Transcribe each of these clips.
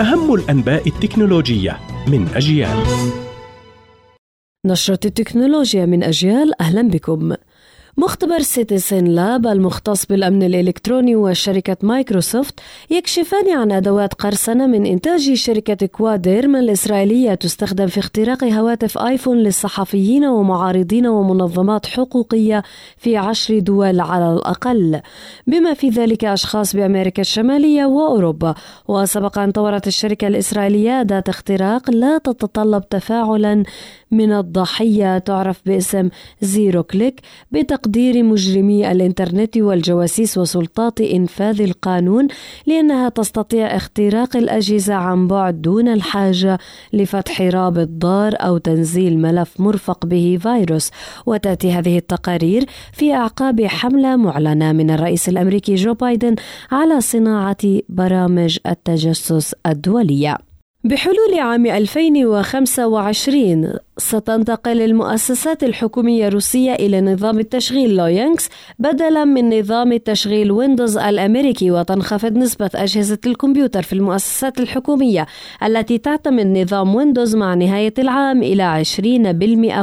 أهم الأنباء التكنولوجية من أجيال. نشرة التكنولوجيا من أجيال أهلا بكم. مختبر سيتيزن لاب المختص بالأمن الإلكتروني وشركة مايكروسوفت يكشفان عن أدوات قرصنة من إنتاج شركة كوادريم الإسرائيلية تستخدم في اختراق هواتف آيفون للصحفيين ومعارضين ومنظمات حقوقية في عشر دول على الأقل. بما في ذلك أشخاص بأمريكا الشمالية وأوروبا. وسبق أن طورت الشركة الإسرائيلية أداة اختراق لا تتطلب تفاعلا من الضحية تعرف باسم zero click بتقدير مجرمي الإنترنت والجواسيس وسلطات إنفاذ القانون لأنها تستطيع اختراق الأجهزة عن بعد دون الحاجة لفتح رابط ضار أو تنزيل ملف مرفق به فيروس. وتأتي هذه التقارير في أعقاب حملة معلنة من الرئيس الأمريكي جو بايدن على صناعة برامج التجسس الدولية. بحلول عام 2025 ستنتقل المؤسسات الحكومية الروسية إلى نظام التشغيل لوينكس بدلا من نظام التشغيل ويندوز الأمريكي وتنخفض نسبة أجهزة الكمبيوتر في المؤسسات الحكومية التي تعتمد نظام ويندوز مع نهاية العام إلى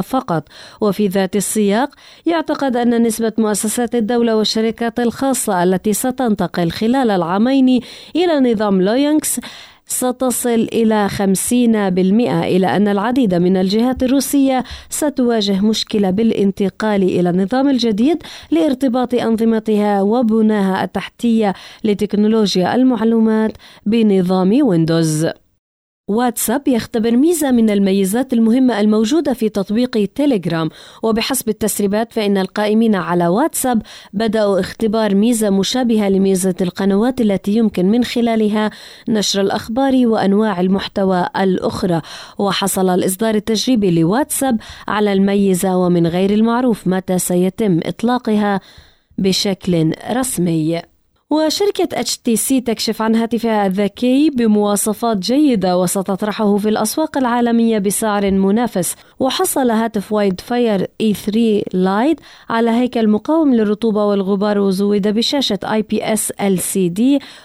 20% فقط. وفي ذات السياق يعتقد أن نسبة مؤسسات الدولة والشركات الخاصة التي ستنتقل خلال العامين إلى نظام لوينكس ستصل إلى 50% إلى أن العديد من الجهات الروسية ستواجه مشكلة بالانتقال إلى النظام الجديد لارتباط أنظمتها وبناها التحتية لتكنولوجيا المعلومات بنظام ويندوز. واتساب يختبر ميزة من الميزات المهمة الموجودة في تطبيق تيليجرام. وبحسب التسريبات فإن القائمين على واتساب بدأوا اختبار ميزة مشابهة لميزة القنوات التي يمكن من خلالها نشر الأخبار وأنواع المحتوى الأخرى. وحصل الإصدار التجريبي لواتساب على الميزة ومن غير المعروف متى سيتم إطلاقها بشكل رسمي. وشركة HTC تكشف عن هاتفها الذكي بمواصفات جيدة وستطرحه في الأسواق العالمية بسعر منافس. وحصل هاتف وايد فاير E3 لايت على هيكل مقاوم للرطوبة والغبار وزود بشاشة IPS LCD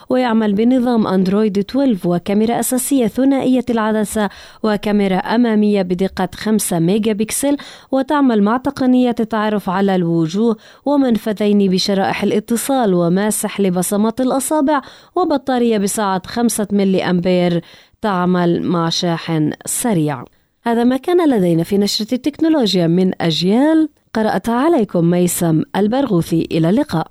ويعمل بنظام أندرويد 12 وكاميرا أساسية ثنائية العدسة وكاميرا أمامية بدقة 5 ميجا بكسل وتعمل مع تقنية التعرف على الوجوه ومنفذين بشرائح الاتصال وماسح لبصمات الأصابع وبطارية بسعة 5 ملي أمبير تعمل مع شاحن سريع. هذا ما كان لدينا في نشرة التكنولوجيا من أجيال. قرأت عليكم ميسم البرغوثي. إلى اللقاء.